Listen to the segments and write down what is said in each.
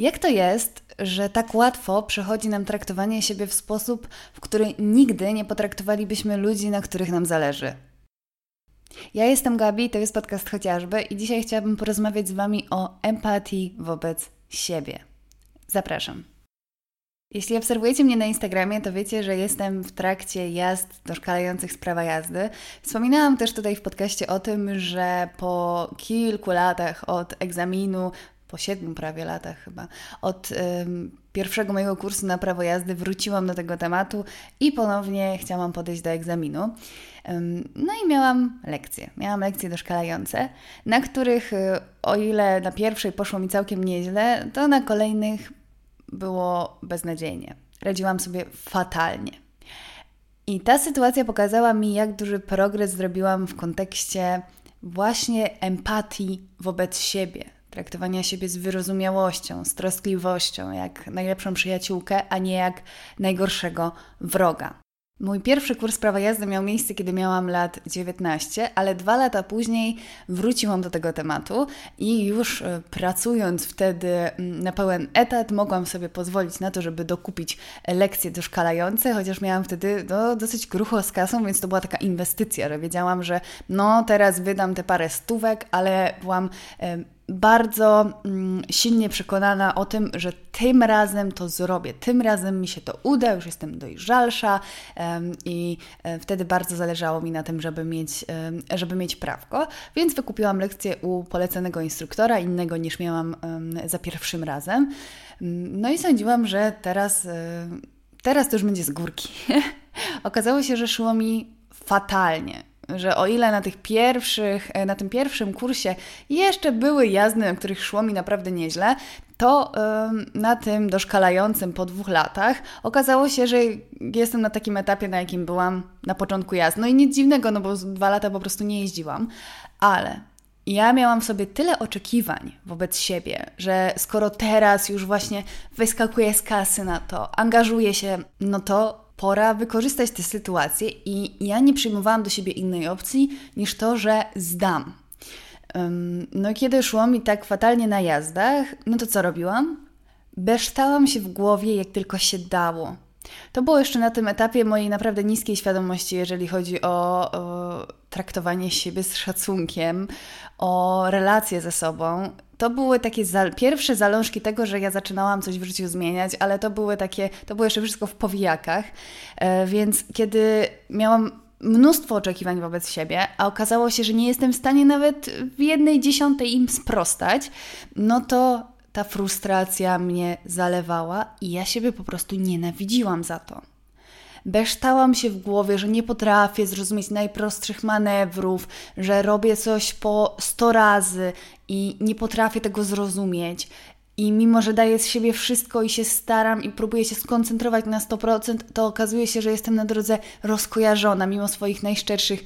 Jak to jest, że tak łatwo przychodzi nam traktowanie siebie w sposób, w który nigdy nie potraktowalibyśmy ludzi, na których nam zależy? Ja jestem Gabi, to jest podcast chociażby i dzisiaj chciałabym porozmawiać z Wami o empatii wobec siebie. Zapraszam. Jeśli obserwujecie mnie na Instagramie, to wiecie, że jestem w trakcie jazd doszkalających z prawa jazdy. Wspominałam też tutaj w podcaście o tym, że po kilku latach od egzaminu po siedmiu prawie latach chyba, od pierwszego mojego kursu na prawo jazdy wróciłam do tego tematu i ponownie chciałam podejść do egzaminu. no i miałam lekcje. Miałam lekcje doszkalające, na których, y, o ile na pierwszej poszło mi całkiem nieźle, to na kolejnych było beznadziejnie. Radziłam sobie fatalnie. I ta sytuacja pokazała mi, jak duży progres zrobiłam w kontekście właśnie empatii wobec siebie, traktowania siebie z wyrozumiałością, z troskliwością, jak najlepszą przyjaciółkę, a nie jak najgorszego wroga. Mój pierwszy kurs prawa jazdy miał miejsce, kiedy miałam lat 19, ale dwa lata później wróciłam do tego tematu i już e, pracując wtedy mm, na pełen etat, mogłam sobie pozwolić na to, żeby dokupić lekcje doszkalające, chociaż miałam wtedy no, dosyć grucho z kasą, więc to była taka inwestycja, że wiedziałam, że no teraz wydam te parę stówek, ale byłam bardzo mm, silnie przekonana o tym, że tym razem to zrobię, tym razem mi się to uda, już jestem dojrzalsza i e, wtedy bardzo zależało mi na tym, żeby mieć, żeby mieć prawko, więc wykupiłam lekcję u poleconego instruktora, innego niż miałam za pierwszym razem. No i sądziłam, że teraz, e, teraz to już będzie z górki. Okazało się, że szło mi fatalnie że o ile na tych pierwszych, e, na tym pierwszym kursie jeszcze były jazdy, na których szło mi naprawdę nieźle, to na tym doszkalającym po dwóch latach okazało się, że jestem na takim etapie, na jakim byłam na początku jazd. No i nic dziwnego, no bo dwa lata po prostu nie jeździłam, ale ja miałam w sobie tyle oczekiwań wobec siebie, że skoro teraz już właśnie wyskakuję z kasy na to, angażuję się, no to pora wykorzystać tę sytuację i ja nie przyjmowałam do siebie innej opcji niż to, że zdam. No kiedy szło mi tak fatalnie na jazdach, no to co robiłam? Beształam się w głowie jak tylko się dało. To było jeszcze na tym etapie mojej naprawdę niskiej świadomości, jeżeli chodzi o, o traktowanie siebie z szacunkiem, o relacje ze sobą to były takie za, pierwsze zalążki tego, że ja zaczynałam coś w życiu zmieniać, ale to były takie, to było jeszcze wszystko w powijakach. E, więc kiedy miałam mnóstwo oczekiwań wobec siebie, a okazało się, że nie jestem w stanie nawet w jednej dziesiątej im sprostać, no to ta frustracja mnie zalewała i ja siebie po prostu nienawidziłam za to. Beształam się w głowie, że nie potrafię zrozumieć najprostszych manewrów, że robię coś po 100 razy i nie potrafię tego zrozumieć. I mimo, że daję z siebie wszystko i się staram i próbuję się skoncentrować na 100%, to okazuje się, że jestem na drodze rozkojarzona, mimo swoich najszczerszych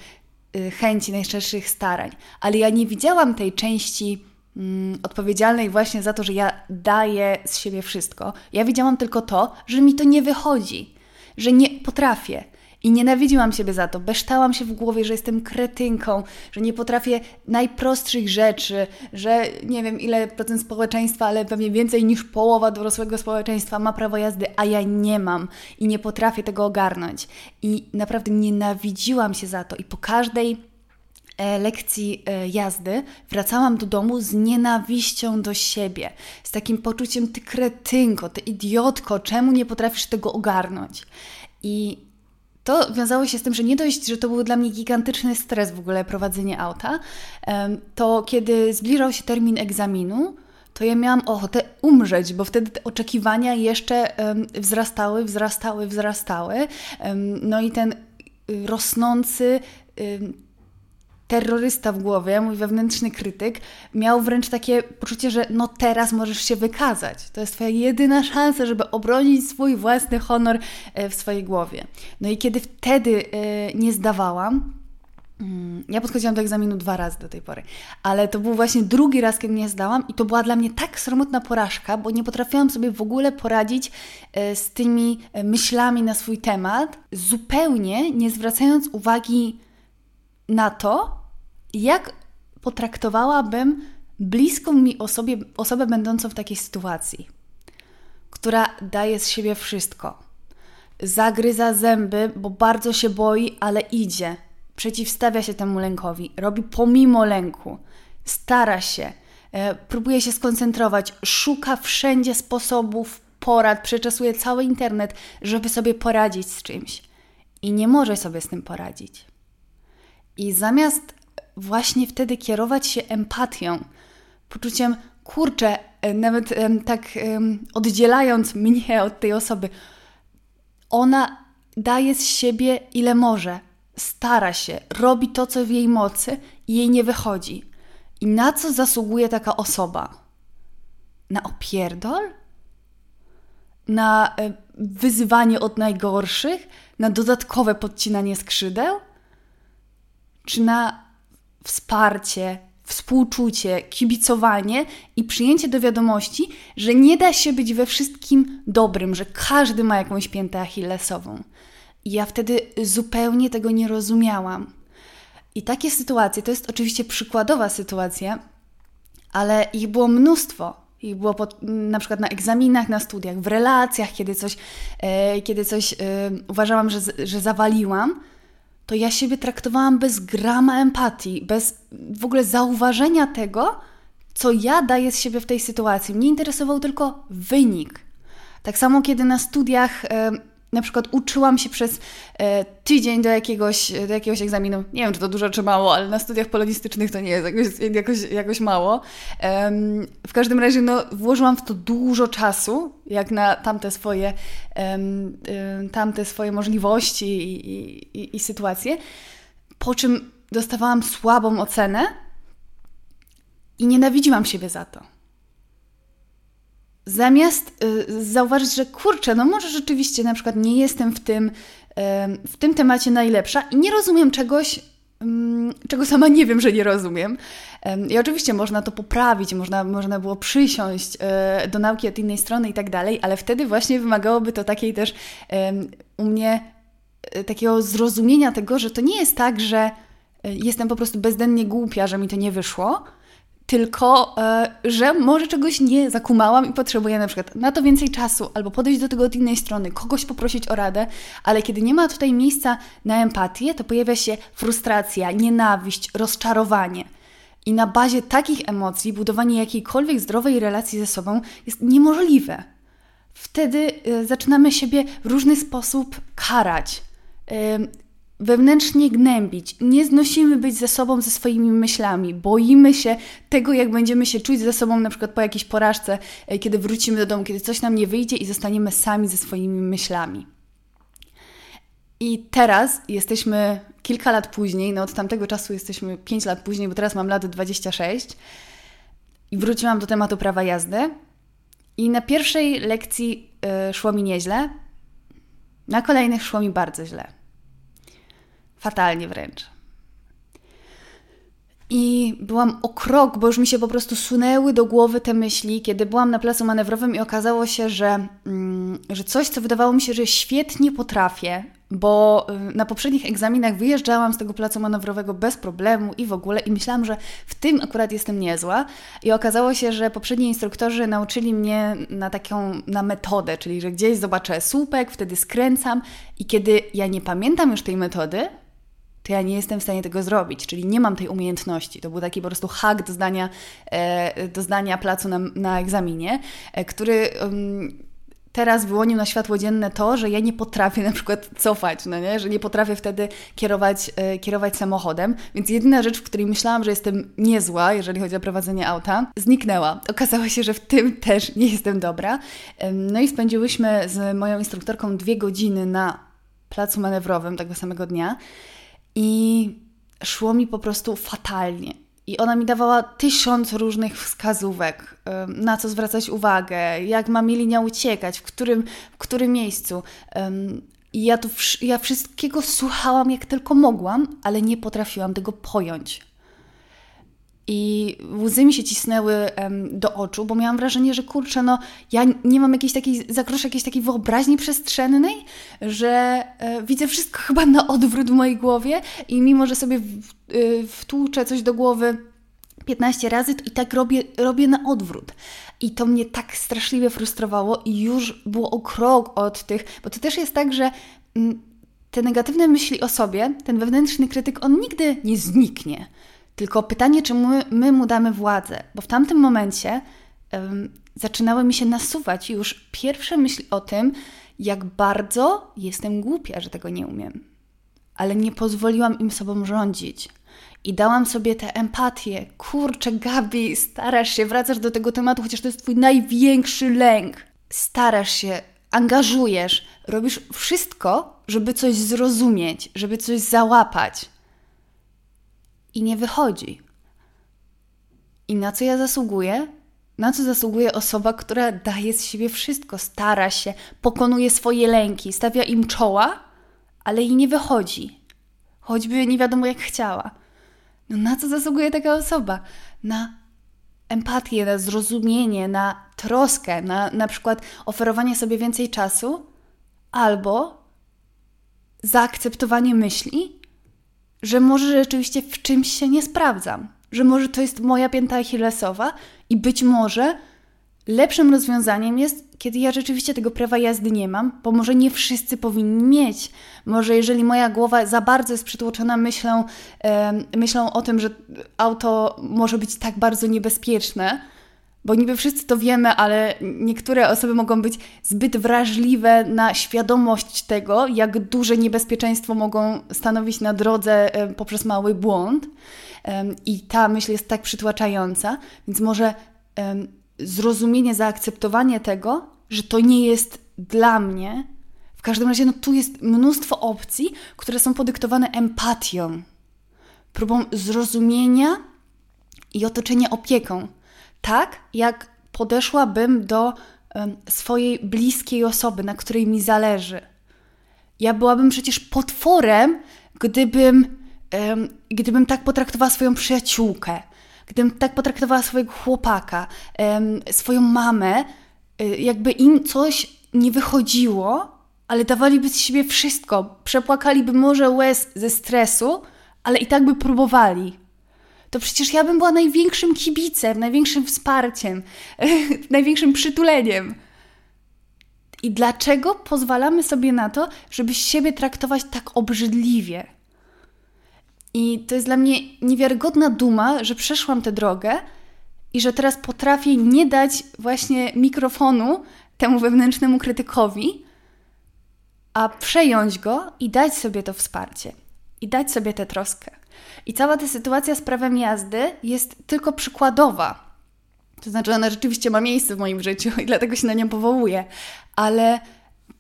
y, chęci, najszczerszych starań. Ale ja nie widziałam tej części mm, odpowiedzialnej właśnie za to, że ja daję z siebie wszystko. Ja widziałam tylko to, że mi to nie wychodzi że nie potrafię. I nienawidziłam siebie za to. Beształam się w głowie, że jestem kretynką, że nie potrafię najprostszych rzeczy, że nie wiem ile procent społeczeństwa, ale pewnie więcej niż połowa dorosłego społeczeństwa ma prawo jazdy, a ja nie mam i nie potrafię tego ogarnąć. I naprawdę nienawidziłam się za to. I po każdej lekcji e, jazdy wracałam do domu z nienawiścią do siebie, z takim poczuciem ty kretynko, ty idiotko, czemu nie potrafisz tego ogarnąć? I to wiązało się z tym, że nie dość, że to był dla mnie gigantyczny stres w ogóle prowadzenie auta, to kiedy zbliżał się termin egzaminu, to ja miałam ochotę umrzeć, bo wtedy te oczekiwania jeszcze wzrastały, wzrastały, wzrastały. No i ten y, rosnący terrorysta w głowie, mój wewnętrzny krytyk, miał wręcz takie poczucie, że no teraz możesz się wykazać. To jest Twoja jedyna szansa, żeby obronić swój własny honor e, w swojej głowie. No i kiedy wtedy e, nie zdawałam, mm, ja podchodziłam do egzaminu dwa razy do tej pory, ale to był właśnie drugi raz, kiedy nie zdałam, i to była dla mnie tak sromotna porażka, bo nie potrafiłam sobie w ogóle poradzić e, z tymi myślami na swój temat, zupełnie nie zwracając uwagi na to, jak potraktowałabym bliską mi osobie, osobę będącą w takiej sytuacji. która daje z siebie wszystko. Zagryza zęby, bo bardzo się boi, ale idzie. Przeciwstawia się temu lękowi, robi pomimo lęku, stara się, e, próbuje się skoncentrować, szuka wszędzie sposobów, porad, przeczesuje cały internet, żeby sobie poradzić z czymś. I nie może sobie z tym poradzić. I zamiast właśnie wtedy kierować się empatią, poczuciem, kurczę, e, nawet tak oddzielając mnie od tej osoby, ona daje z siebie ile może, stara się, robi to, co w jej mocy i jej nie wychodzi. I na co zasługuje taka osoba? Na opierdol? Na e, wyzywanie od najgorszych? Na dodatkowe podcinanie skrzydeł? Czy na wsparcie, współczucie, kibicowanie i przyjęcie do wiadomości, że nie da się być we wszystkim dobrym, że każdy ma jakąś piętę achillesową. I ja wtedy zupełnie tego nie rozumiałam. I takie sytuacje, to jest oczywiście przykładowa sytuacja, ale ich było mnóstwo. Ich było pod, na przykład na egzaminach, na studiach, w relacjach, kiedy coś, e, kiedy coś e, uważałam, że, że zawaliłam, to ja siebie traktowałam bez grama empatii, bez w ogóle zauważenia tego, co ja daję z siebie w tej sytuacji. Mnie interesował tylko wynik. Tak samo, kiedy na studiach na przykład uczyłam się przez e, tydzień do jakiegoś, do jakiegoś egzaminu. Nie wiem, czy to dużo, czy mało, ale na studiach polonistycznych to nie jest jakoś, jakoś, jakoś mało. W każdym razie no, włożyłam w to dużo czasu, jak na tamte swoje, tamte swoje możliwości i, i, i sytuacje. Po czym dostawałam słabą ocenę i nienawidziłam siebie za to zamiast y, zauważyć, że kurczę, no może rzeczywiście na przykład nie jestem w tym, w tym temacie najlepsza i nie rozumiem czegoś, y, czego sama nie wiem, że nie rozumiem. I oczywiście można to poprawić, można, można było przysiąść y, do nauki od innej strony i tak dalej, ale wtedy właśnie wymagałoby to takiej też u mnie y, takiego zrozumienia tego, że to nie jest tak, że y, jestem po prostu bezdennie głupia, że mi to nie wyszło, tylko e, że może czegoś nie zakumałam i potrzebuję na przykład na to więcej czasu, albo podejść do tego od innej strony, kogoś poprosić o radę, ale kiedy nie ma tutaj miejsca na empatię, to pojawia się frustracja, nienawiść, rozczarowanie. I na bazie takich emocji budowanie jakiejkolwiek zdrowej relacji ze sobą jest niemożliwe. Wtedy e, zaczynamy siebie w różny sposób karać wewnętrznie gnębić. Nie znosimy być ze sobą, ze swoimi myślami. Boimy się tego, jak będziemy się czuć ze sobą, na przykład po jakiejś porażce, e, kiedy wrócimy do domu, kiedy coś nam nie wyjdzie i zostaniemy sami ze swoimi myślami. I teraz jesteśmy kilka lat później, no od tamtego czasu jesteśmy 5 lat później, bo teraz mam lat 26 i wróciłam do tematu prawa jazdy. I na pierwszej lekcji y, szło mi nieźle, na kolejnych szło mi bardzo źle fatalnie wręcz. I byłam o krok, bo już mi się po prostu sunęły do głowy te myśli, kiedy byłam na placu manewrowym i okazało się, że, mm, że coś, co wydawało mi się, że świetnie potrafię, bo y, na poprzednich egzaminach wyjeżdżałam z tego placu manewrowego bez problemu i w ogóle i myślałam, że w tym akurat jestem niezła i okazało się, że poprzedni instruktorzy nauczyli mnie na taką, na metodę, czyli że gdzieś zobaczę słupek, wtedy skręcam i kiedy ja nie pamiętam już tej metody, to ja nie jestem w stanie tego zrobić, czyli nie mam tej umiejętności. To był taki po prostu hak do zdania, e, do zdania placu na, na egzaminie, e, który teraz wyłonił na światło dzienne to, że ja nie potrafię na przykład cofać, no nie? że nie potrafię wtedy kierować, e, kierować samochodem, więc jedyna rzecz, w której myślałam, że jestem niezła, jeżeli chodzi o prowadzenie auta, zniknęła. Okazało się, że w tym też nie jestem dobra. No i spędziłyśmy z moją instruktorką dwie godziny na placu manewrowym tego samego dnia. I szło mi po prostu fatalnie. I ona mi dawała tysiąc różnych wskazówek, na co zwracać uwagę, jak ma mi linia uciekać, w którym, w którym miejscu. I ja, to, ja wszystkiego słuchałam jak tylko mogłam, ale nie potrafiłam tego pojąć. I łzy mi się cisnęły do oczu, bo miałam wrażenie, że kurczę, no ja nie mam jakiejś takiej, zakroszę jakiejś takiej wyobraźni przestrzennej, że e, widzę wszystko chyba na odwrót w mojej głowie i mimo, że sobie w, y, wtłuczę coś do głowy, 15 razy i tak robię, robię na odwrót. I to mnie tak straszliwie frustrowało i już było o krok od tych, bo to też jest tak, że mm, te negatywne myśli o sobie, ten wewnętrzny krytyk, on nigdy nie zniknie. Tylko pytanie, czy my, my mu damy władzę, bo w tamtym momencie um, zaczynały mi się nasuwać już pierwsze myśli o tym, jak bardzo jestem głupia, że tego nie umiem. Ale nie pozwoliłam im sobą rządzić. I dałam sobie tę empatię. Kurczę, Gabi, starasz się, wracasz do tego tematu, chociaż to jest Twój największy lęk. Starasz się, angażujesz, robisz wszystko, żeby coś zrozumieć, żeby coś załapać. I nie wychodzi. I na co ja zasługuję? Na co zasługuje osoba, która daje z siebie wszystko, stara się, pokonuje swoje lęki, stawia im czoła, ale jej nie wychodzi. Choćby nie wiadomo jak chciała. No na co zasługuje taka osoba? Na empatię, na zrozumienie, na troskę, na na przykład oferowanie sobie więcej czasu albo zaakceptowanie myśli, że może rzeczywiście w czymś się nie sprawdzam, że może to jest moja pięta achillesowa i być może lepszym rozwiązaniem jest, kiedy ja rzeczywiście tego prawa jazdy nie mam, bo może nie wszyscy powinni mieć. Może jeżeli moja głowa za bardzo jest przytłoczona myślą, e, myślą o tym, że auto może być tak bardzo niebezpieczne, bo niby wszyscy to wiemy, ale niektóre osoby mogą być zbyt wrażliwe na świadomość tego, jak duże niebezpieczeństwo mogą stanowić na drodze poprzez mały błąd. I ta myśl jest tak przytłaczająca, więc może zrozumienie, zaakceptowanie tego, że to nie jest dla mnie. W każdym razie, no tu jest mnóstwo opcji, które są podyktowane empatią, próbą zrozumienia i otoczenia opieką tak jak podeszłabym do swojej bliskiej osoby, na której mi zależy. Ja byłabym przecież potworem, gdybym, gdybym tak potraktowała swoją przyjaciółkę, gdybym tak potraktowała swojego chłopaka, swoją mamę, y, jakby im coś nie wychodziło, ale dawaliby z siebie wszystko, przepłakaliby może łez ze stresu, ale i tak by próbowali to przecież ja bym była największym kibicem, największym wsparciem, największym przytuleniem. I dlaczego pozwalamy sobie na to, żeby siebie traktować tak obrzydliwie? I to jest dla mnie niewiarygodna duma, że przeszłam tę drogę i że teraz potrafię nie dać właśnie mikrofonu temu wewnętrznemu krytykowi, a przejąć go i dać sobie to wsparcie, i dać sobie tę troskę. I cała ta sytuacja z prawem jazdy jest tylko przykładowa. To znaczy, ona rzeczywiście ma miejsce w moim życiu i dlatego się na nią powołuję, ale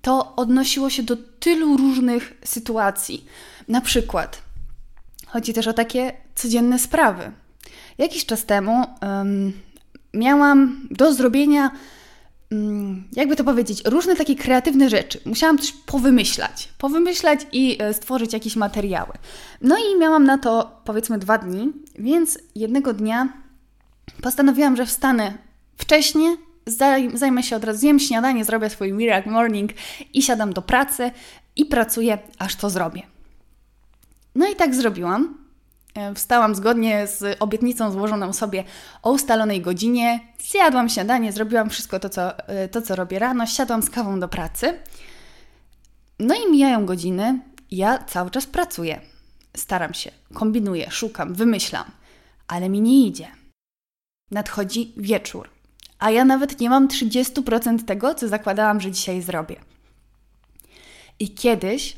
to odnosiło się do tylu różnych sytuacji. Na przykład, chodzi też o takie codzienne sprawy. Jakiś czas temu um, miałam do zrobienia jakby to powiedzieć, różne takie kreatywne rzeczy. Musiałam coś powymyślać, powymyślać i e, stworzyć jakieś materiały. No i miałam na to powiedzmy dwa dni, więc jednego dnia postanowiłam, że wstanę wcześniej, zajmę się od razu, zjem śniadanie, zrobię swój miracle morning i siadam do pracy i pracuję, aż to zrobię. No i tak zrobiłam. E, wstałam zgodnie z obietnicą złożoną sobie o ustalonej godzinie, zjadłam śniadanie, zrobiłam wszystko to co, e, to, co robię rano, siadłam z kawą do pracy. No i mijają godziny, ja cały czas pracuję. Staram się, kombinuję, szukam, wymyślam, ale mi nie idzie. Nadchodzi wieczór, a ja nawet nie mam 30% tego, co zakładałam, że dzisiaj zrobię. I kiedyś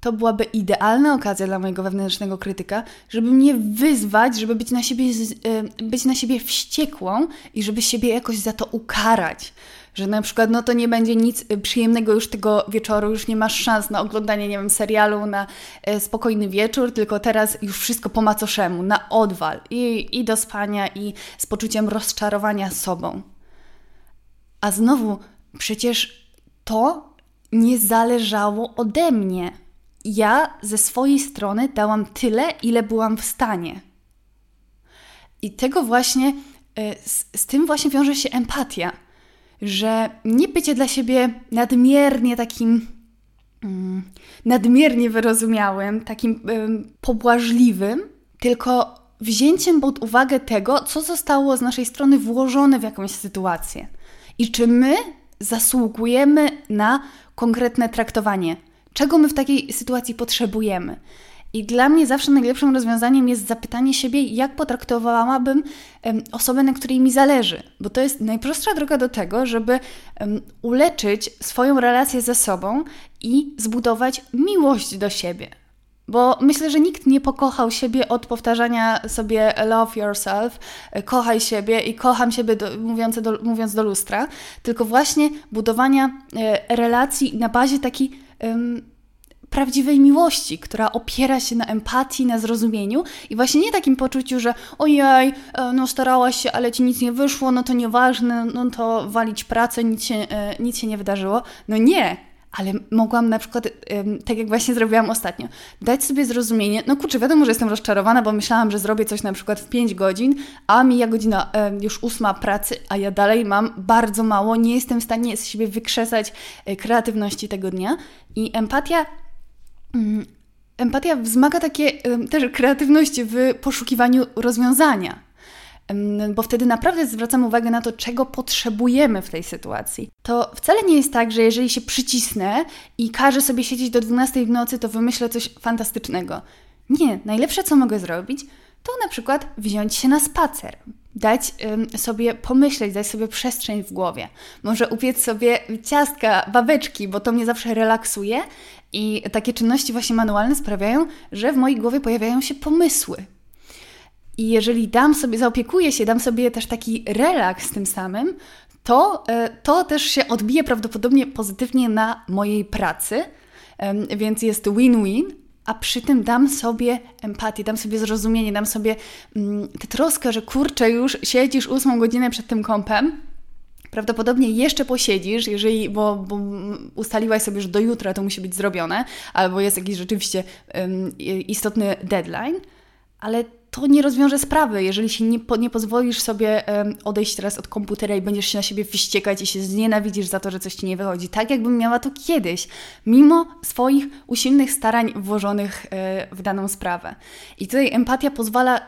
to byłaby idealna okazja dla mojego wewnętrznego krytyka, żeby mnie wyzwać, żeby być na siebie, e, być na siebie wściekłą i żeby siebie jakoś za to ukarać. Że na przykład, no to nie będzie nic e, przyjemnego już tego wieczoru, już nie masz szans na oglądanie, nie wiem, serialu, na e, spokojny wieczór, tylko teraz już wszystko po macoszemu, na odwal i, i do spania, i z poczuciem rozczarowania sobą. A znowu, przecież to nie zależało ode mnie ja ze swojej strony dałam tyle, ile byłam w stanie. I tego właśnie, e, z, z, tym właśnie wiąże się empatia, że nie bycie dla siebie nadmiernie takim, mm, nadmiernie wyrozumiałym, takim pobłażliwym, tylko wzięciem pod uwagę tego, co zostało z naszej strony włożone w jakąś sytuację i czy my zasługujemy na konkretne traktowanie, czego my w takiej sytuacji potrzebujemy. I dla mnie zawsze najlepszym rozwiązaniem jest zapytanie siebie, jak potraktowałabym osobę, na której mi zależy, bo to jest najprostsza droga do tego, żeby uleczyć swoją relację ze sobą i zbudować miłość do siebie. Bo myślę, że nikt nie pokochał siebie od powtarzania sobie love yourself, kochaj siebie i kocham siebie, do, mówiąc, do, mówiąc do lustra, tylko właśnie budowania e, relacji na bazie takiej prawdziwej miłości, która opiera się na empatii, na zrozumieniu i właśnie nie takim poczuciu, że ojej, e, no starałaś się, ale ci nic nie wyszło, no to nieważne, no to walić pracę, nic się, e, nic się nie wydarzyło. No nie, ale mogłam na przykład, tak jak właśnie zrobiłam ostatnio, dać sobie zrozumienie, no kurczę, wiadomo, że jestem rozczarowana, bo myślałam, że zrobię coś na przykład w 5 godzin, a mija godzina już ósma pracy, a ja dalej mam bardzo mało, nie jestem w stanie z siebie wykrzesać e, kreatywności tego dnia i empatia Mm, empatia wzmaga takie też kreatywność w poszukiwaniu rozwiązania. Bo wtedy naprawdę zwracamy uwagę na to, czego potrzebujemy w tej sytuacji. To wcale nie jest tak, że jeżeli się przycisnę i każę sobie siedzieć do 12 w nocy, to wymyślę coś fantastycznego. Nie, najlepsze co mogę zrobić, to na przykład wziąć się na spacer, dać sobie pomyśleć, dać sobie przestrzeń w głowie. Może upiec sobie ciastka, babeczki, bo to mnie zawsze relaksuje i takie czynności właśnie manualne sprawiają, że w mojej głowie pojawiają się pomysły. I jeżeli dam sobie, zaopiekuję się, dam sobie też taki relaks tym samym, to, e, to też się odbije prawdopodobnie pozytywnie na mojej pracy, więc jest win-win, a przy tym dam sobie empatię, dam sobie zrozumienie, dam sobie mm, tę troskę, że kurczę, już siedzisz ósmą godzinę przed tym kąpem, Prawdopodobnie jeszcze posiedzisz, jeżeli, bo, bo, ustaliłaś sobie, że do jutra to musi być zrobione, albo jest jakiś rzeczywiście istotny deadline, ale to nie rozwiąże sprawy, jeżeli się nie, po, nie pozwolisz sobie um, odejść teraz od komputera i będziesz się na siebie wściekać i się znienawidzisz za to, że coś ci nie wychodzi. Tak jakbym miała to kiedyś, mimo swoich usilnych starań włożonych e, w daną sprawę. I tutaj empatia pozwala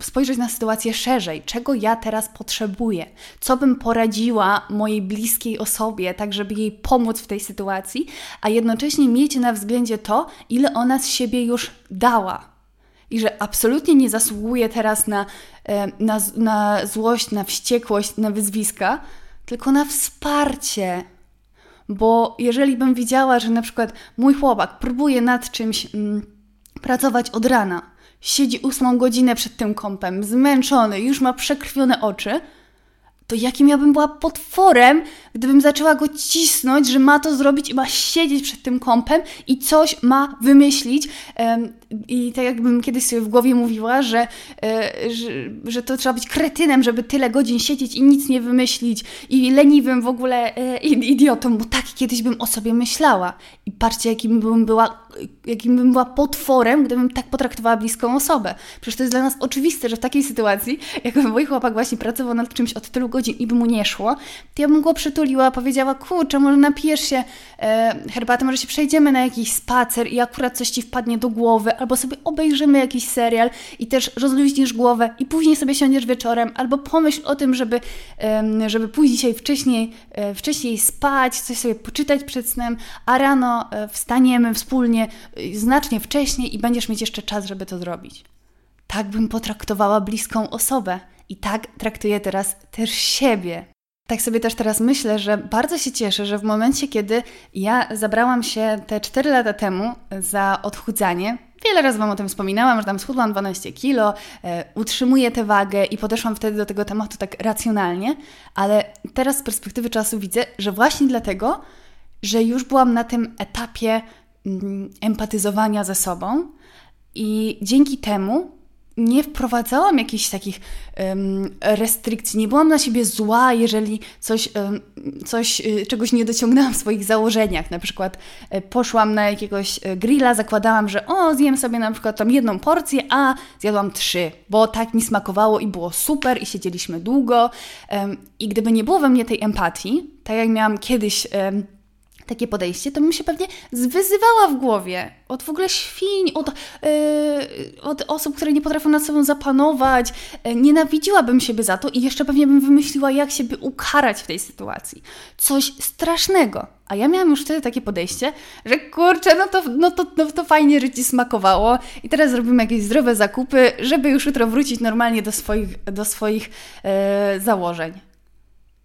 spojrzeć na sytuację szerzej, czego ja teraz potrzebuję, co bym poradziła mojej bliskiej osobie, tak żeby jej pomóc w tej sytuacji, a jednocześnie mieć na względzie to, ile ona z siebie już dała. I że absolutnie nie zasługuje teraz na, e, na, na złość, na wściekłość, na wyzwiska, tylko na wsparcie. Bo jeżeli bym widziała, że na przykład mój chłopak próbuje nad czymś mm, pracować od rana, siedzi ósmą godzinę przed tym kąpem, zmęczony, już ma przekrwione oczy, to jakim ja bym była potworem, gdybym zaczęła go cisnąć, że ma to zrobić i ma siedzieć przed tym kąpem i coś ma wymyślić. I tak jakbym kiedyś sobie w głowie mówiła, że, e, że, że to trzeba być kretynem, żeby tyle godzin siedzieć i nic nie wymyślić i leniwym w ogóle e, idiotą, bo tak kiedyś bym o sobie myślała. I patrzcie, jakim bym była, jakim bym była potworem, gdybym tak potraktowała bliską osobę. Przecież to jest dla nas oczywiste, że w takiej sytuacji, jakby mój chłopak właśnie pracował nad czymś od tylu godzin i by mu nie szło, to ja bym go przytuliła, powiedziała, kurczę, może napijesz się e, herbaty, może się przejdziemy na jakiś spacer i akurat coś Ci wpadnie do głowy, albo sobie obejrzymy jakiś serial i też rozluźnisz głowę i później sobie siądziesz wieczorem, albo pomyśl o tym, żeby, e, żeby pójść dzisiaj wcześniej, e, wcześniej spać, coś sobie poczytać przed snem, a rano e, wstaniemy wspólnie e, znacznie wcześniej i będziesz mieć jeszcze czas, żeby to zrobić. Tak bym potraktowała bliską osobę. I tak traktuję teraz też siebie. Tak sobie też teraz myślę, że bardzo się cieszę, że w momencie, kiedy ja zabrałam się te 4 lata temu za odchudzanie, wiele razy Wam o tym wspominałam, że tam schudłam 12 kilo, e, utrzymuję tę wagę i podeszłam wtedy do tego tematu tak racjonalnie, ale teraz z perspektywy czasu widzę, że właśnie dlatego, że już byłam na tym etapie mm, empatyzowania ze sobą i dzięki temu nie wprowadzałam jakichś takich um, restrykcji, nie byłam na siebie zła, jeżeli coś, um, coś y, czegoś nie dociągnęłam w swoich założeniach. Na przykład y, poszłam na jakiegoś y, grilla, zakładałam, że o, zjem sobie na przykład tam jedną porcję, a zjadłam trzy, bo tak mi smakowało i było super i siedzieliśmy długo. Um, I gdyby nie było we mnie tej empatii, tak jak miałam kiedyś takie podejście, to bym się pewnie zwyzywała w głowie od w ogóle świń, od, yy, od osób, które nie potrafią nad sobą zapanować. Yy, nienawidziłabym siebie za to i jeszcze pewnie bym wymyśliła, jak siebie ukarać w tej sytuacji. Coś strasznego. A ja miałam już wtedy takie podejście, że kurczę, no to, no to, no to fajnie, że ci smakowało i teraz zrobimy jakieś zdrowe zakupy, żeby już jutro wrócić normalnie do swoich, do swoich yy, założeń.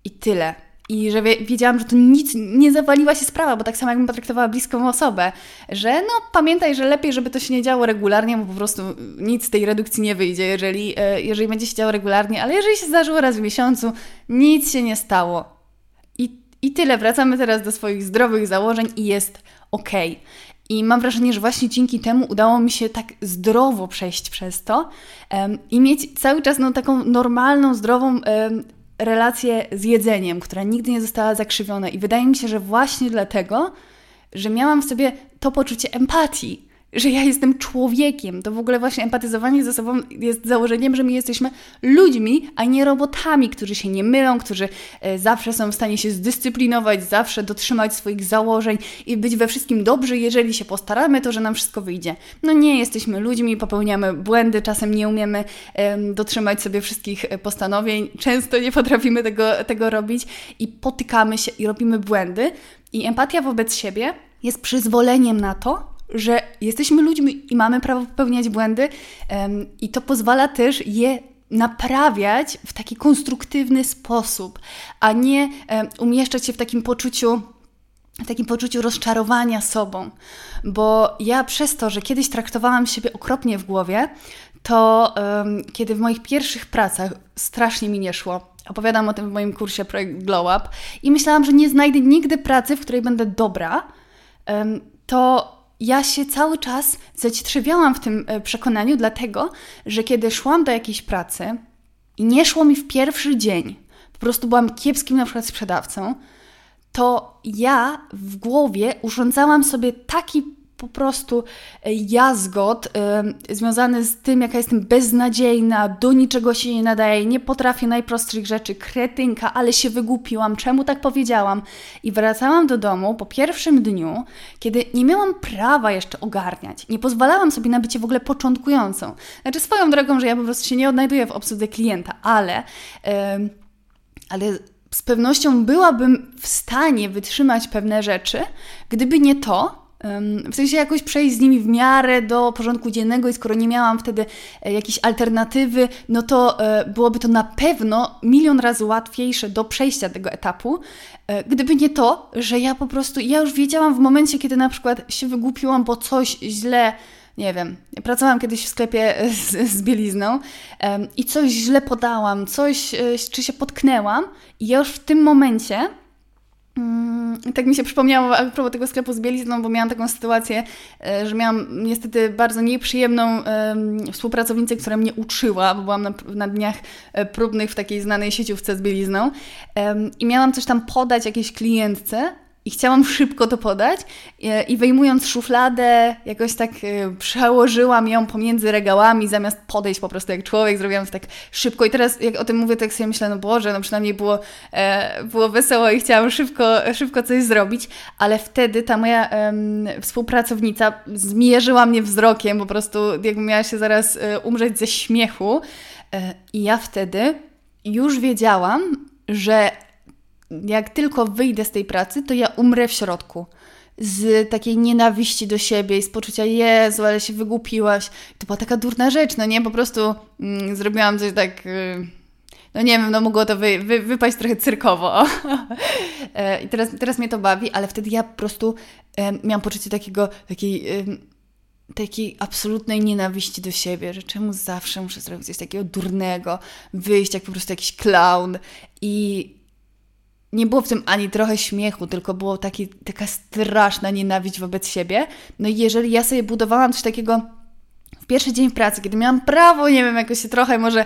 I tyle. I że wiedziałam, że to nic nie zawaliła się sprawa, bo tak samo jakbym potraktowała bliską osobę, że no pamiętaj, że lepiej, żeby to się nie działo regularnie, bo po prostu nic z tej redukcji nie wyjdzie, jeżeli, e, jeżeli będzie się działo regularnie, ale jeżeli się zdarzyło raz w miesiącu, nic się nie stało. I, i tyle, wracamy teraz do swoich zdrowych założeń i jest ok. I mam wrażenie, że właśnie dzięki temu udało mi się tak zdrowo przejść przez to um, i mieć cały czas no, taką normalną, zdrową um, relację z jedzeniem, która nigdy nie została zakrzywiona. I wydaje mi się, że właśnie dlatego, że miałam w sobie to poczucie empatii, że ja jestem człowiekiem. To w ogóle właśnie empatyzowanie ze sobą jest założeniem, że my jesteśmy ludźmi, a nie robotami, którzy się nie mylą, którzy e, zawsze są w stanie się zdyscyplinować, zawsze dotrzymać swoich założeń i być we wszystkim dobrzy. Jeżeli się postaramy, to że nam wszystko wyjdzie. No nie, jesteśmy ludźmi, popełniamy błędy, czasem nie umiemy um, dotrzymać sobie wszystkich e, postanowień, często nie potrafimy tego, tego robić i potykamy się i robimy błędy. I empatia wobec siebie jest przyzwoleniem na to, że jesteśmy ludźmi i mamy prawo popełniać błędy, um, i to pozwala też je naprawiać w taki konstruktywny sposób, a nie um, umieszczać się w takim poczuciu w takim poczuciu rozczarowania sobą, bo ja przez to, że kiedyś traktowałam siebie okropnie w głowie, to um, kiedy w moich pierwszych pracach strasznie mi nie szło, opowiadam o tym w moim kursie Projekt Glow Up i myślałam, że nie znajdę nigdy pracy, w której będę dobra, um, to ja się cały czas zacietrzewiałam w tym e, przekonaniu, dlatego, że kiedy szłam do jakiejś pracy i nie szło mi w pierwszy dzień, po prostu byłam kiepskim na przykład sprzedawcą, to ja w głowie urządzałam sobie taki po prostu e, jazgot yy, związany z tym, jaka jestem beznadziejna, do niczego się nie nadaje, nie potrafię najprostszych rzeczy, kretynka, ale się wygłupiłam, czemu tak powiedziałam? I wracałam do domu po pierwszym dniu, kiedy nie miałam prawa jeszcze ogarniać, nie pozwalałam sobie na bycie w ogóle początkującą. Znaczy swoją drogą, że ja po prostu się nie odnajduję w obsłudze klienta, ale... Ale z pewnością byłabym w stanie wytrzymać pewne rzeczy, gdyby nie to, w sensie jakoś przejść z nimi w miarę do porządku dziennego i skoro nie miałam wtedy e, jakiejś alternatywy, no to e, byłoby to na pewno milion razy łatwiejsze do przejścia tego etapu, e, gdyby nie to, że ja po prostu, ja już wiedziałam w momencie, kiedy na przykład się wygłupiłam, bo coś źle nie wiem, pracowałam kiedyś w sklepie z, z bielizną i coś źle podałam, coś, czy się potknęłam i ja już w tym momencie Mm, tak mi się przypomniało a propos tego sklepu z bielizną, bo miałam taką sytuację, e, że miałam niestety bardzo nieprzyjemną współpracownicę, która mnie uczyła, bo byłam na, na dniach e, próbnych w takiej znanej sieciówce z bielizną. I miałam coś tam podać jakiejś klientce, i chciałam szybko to podać. I, wyjmując szufladę, jakoś tak e, przełożyłam ją pomiędzy regałami, zamiast podejść po prostu jak człowiek, zrobiłam to tak szybko. I teraz jak o tym mówię, tak sobie myślę, no Boże, no przynajmniej było, e, było wesoło i chciałam szybko, szybko coś zrobić, ale wtedy ta moja współpracownica zmierzyła mnie wzrokiem, po prostu jakby miała się zaraz e, umrzeć ze śmiechu. E, i ja wtedy już wiedziałam, że jak tylko wyjdę z tej pracy, to ja umrę w środku. Z takiej nienawiści do siebie i z poczucia, Jezu, ale się wygłupiłaś. To była taka durna rzecz, no nie? Po prostu mm, zrobiłam coś tak... Yy, no nie wiem, no mogło to wy, wy, wypaść trochę cyrkowo. E, I teraz, teraz mnie to bawi, ale wtedy ja po prostu e, miałam poczucie takiego, takiej, e, takiej absolutnej nienawiści do siebie, że czemu zawsze muszę zrobić coś takiego durnego, wyjść jak po prostu jakiś clown i nie było w tym ani trochę śmiechu, tylko było taki, taka straszna nienawiść wobec siebie. No i jeżeli ja sobie budowałam coś takiego w pierwszy dzień pracy, kiedy miałam prawo, nie wiem, jakoś się trochę może y,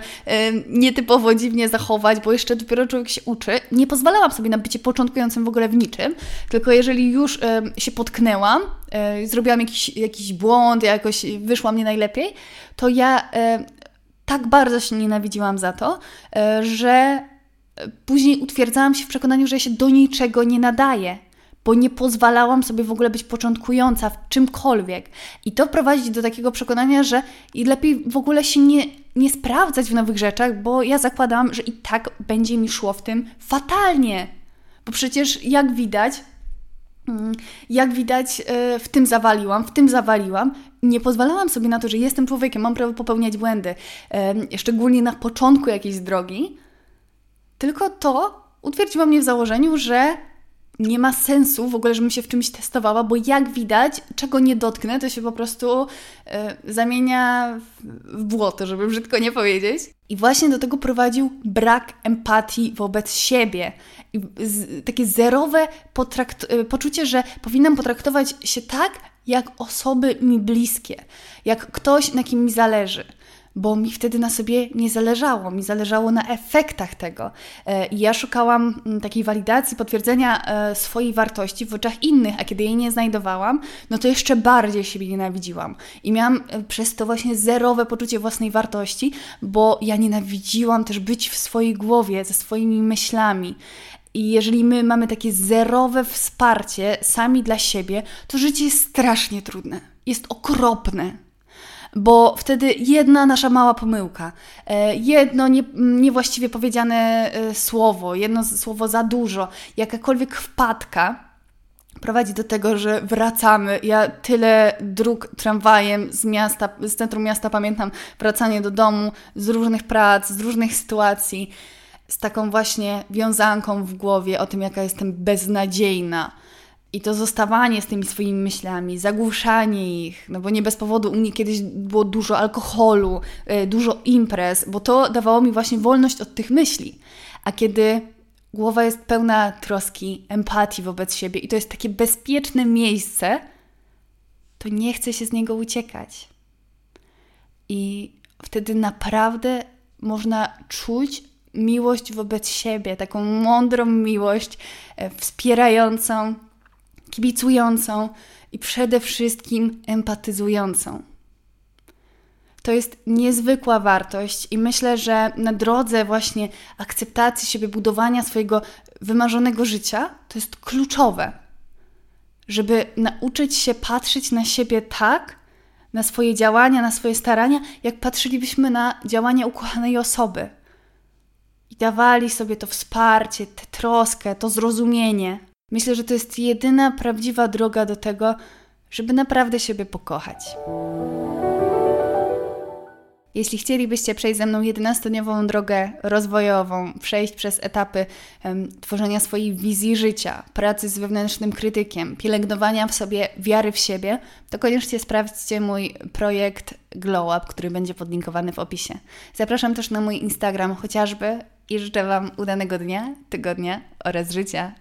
nietypowo dziwnie zachować, bo jeszcze dopiero człowiek się uczy, nie pozwalałam sobie na bycie początkującym w ogóle w niczym, tylko jeżeli już y, się potknęłam, y, zrobiłam jakiś, jakiś błąd, jakoś wyszła mnie najlepiej, to ja tak bardzo się nienawidziłam za to, że później utwierdzałam się w przekonaniu, że ja się do niczego nie nadaję. bo nie pozwalałam sobie w ogóle być początkująca w czymkolwiek. I to prowadzi do takiego przekonania, że lepiej w ogóle się nie, nie sprawdzać w nowych rzeczach, bo ja zakładałam, że i tak będzie mi szło w tym fatalnie. Bo przecież jak widać, mm, jak widać, e, w tym zawaliłam, w tym zawaliłam. Nie pozwalałam sobie na to, że jestem człowiekiem, mam prawo popełniać błędy, szczególnie na początku jakiejś drogi. Tylko to utwierdziło mnie w założeniu, że nie ma sensu w ogóle, żebym się w czymś testowała, bo jak widać, czego nie dotknę, to się po prostu y, zamienia w błoto, żeby brzydko nie powiedzieć. I właśnie do tego prowadził brak empatii wobec siebie. I z, takie zerowe y, poczucie, że powinnam potraktować się tak, jak osoby mi bliskie, jak ktoś, na kim mi zależy bo mi wtedy na sobie nie zależało, mi zależało na efektach tego. E, I ja szukałam mm, takiej walidacji, potwierdzenia e, swojej wartości w oczach innych, a kiedy jej nie znajdowałam, no to jeszcze bardziej siebie nienawidziłam. I miałam e, przez to właśnie zerowe poczucie własnej wartości, bo ja nienawidziłam też być w swojej głowie, ze swoimi myślami. I jeżeli my mamy takie zerowe wsparcie sami dla siebie, to życie jest strasznie trudne, jest okropne bo wtedy jedna nasza mała pomyłka, e, jedno nie, niewłaściwie powiedziane e, słowo, jedno słowo za dużo, jakakolwiek wpadka prowadzi do tego, że wracamy. Ja tyle dróg tramwajem z miasta, z centrum miasta pamiętam, wracanie do domu z różnych prac, z różnych sytuacji, z taką właśnie wiązanką w głowie o tym, jaka jestem beznadziejna i to zostawanie z tymi swoimi myślami, zagłuszanie ich, no bo nie bez powodu u mnie kiedyś było dużo alkoholu, e, dużo imprez, bo to dawało mi właśnie wolność od tych myśli. A kiedy głowa jest pełna troski, empatii wobec siebie i to jest takie bezpieczne miejsce, to nie chce się z niego uciekać. I wtedy naprawdę można czuć miłość wobec siebie, taką mądrą miłość, e, wspierającą, kibicującą i przede wszystkim empatyzującą. To jest niezwykła wartość, i myślę, że na drodze właśnie akceptacji siebie, budowania swojego wymarzonego życia, to jest kluczowe, żeby nauczyć się patrzeć na siebie tak, na swoje działania, na swoje starania, jak patrzylibyśmy na działania ukochanej osoby. I dawali sobie to wsparcie, tę troskę, to zrozumienie. Myślę, że to jest jedyna prawdziwa droga do tego, żeby naprawdę siebie pokochać. Jeśli chcielibyście przejść ze mną 11-dniową drogę rozwojową, przejść przez etapy um, tworzenia swojej wizji życia, pracy z wewnętrznym krytykiem, pielęgnowania w sobie wiary w siebie, to koniecznie sprawdźcie mój projekt Glow Up, który będzie podlinkowany w opisie. Zapraszam też na mój Instagram chociażby i życzę Wam udanego dnia, tygodnia oraz życia.